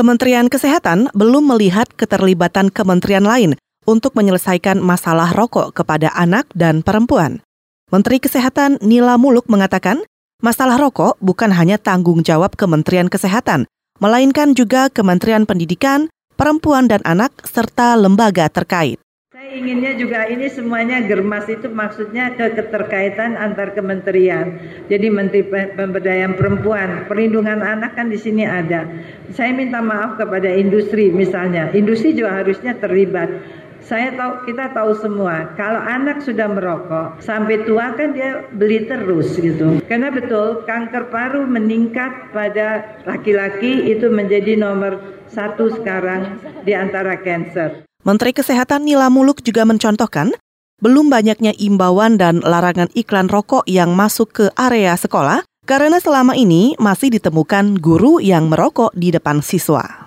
Kementerian Kesehatan belum melihat keterlibatan kementerian lain untuk menyelesaikan masalah rokok kepada anak dan perempuan. Menteri Kesehatan Nila Muluk mengatakan, masalah rokok bukan hanya tanggung jawab Kementerian Kesehatan, melainkan juga Kementerian Pendidikan, Perempuan dan Anak, serta lembaga terkait. Inginnya juga ini semuanya germas itu maksudnya ke keterkaitan antar kementerian. Jadi Menteri Pemberdayaan Perempuan, Perlindungan Anak kan di sini ada. Saya minta maaf kepada industri misalnya. Industri juga harusnya terlibat saya tahu kita tahu semua kalau anak sudah merokok sampai tua kan dia beli terus gitu karena betul kanker paru meningkat pada laki-laki itu menjadi nomor satu sekarang di antara cancer. Menteri Kesehatan Nila Muluk juga mencontohkan belum banyaknya imbauan dan larangan iklan rokok yang masuk ke area sekolah karena selama ini masih ditemukan guru yang merokok di depan siswa.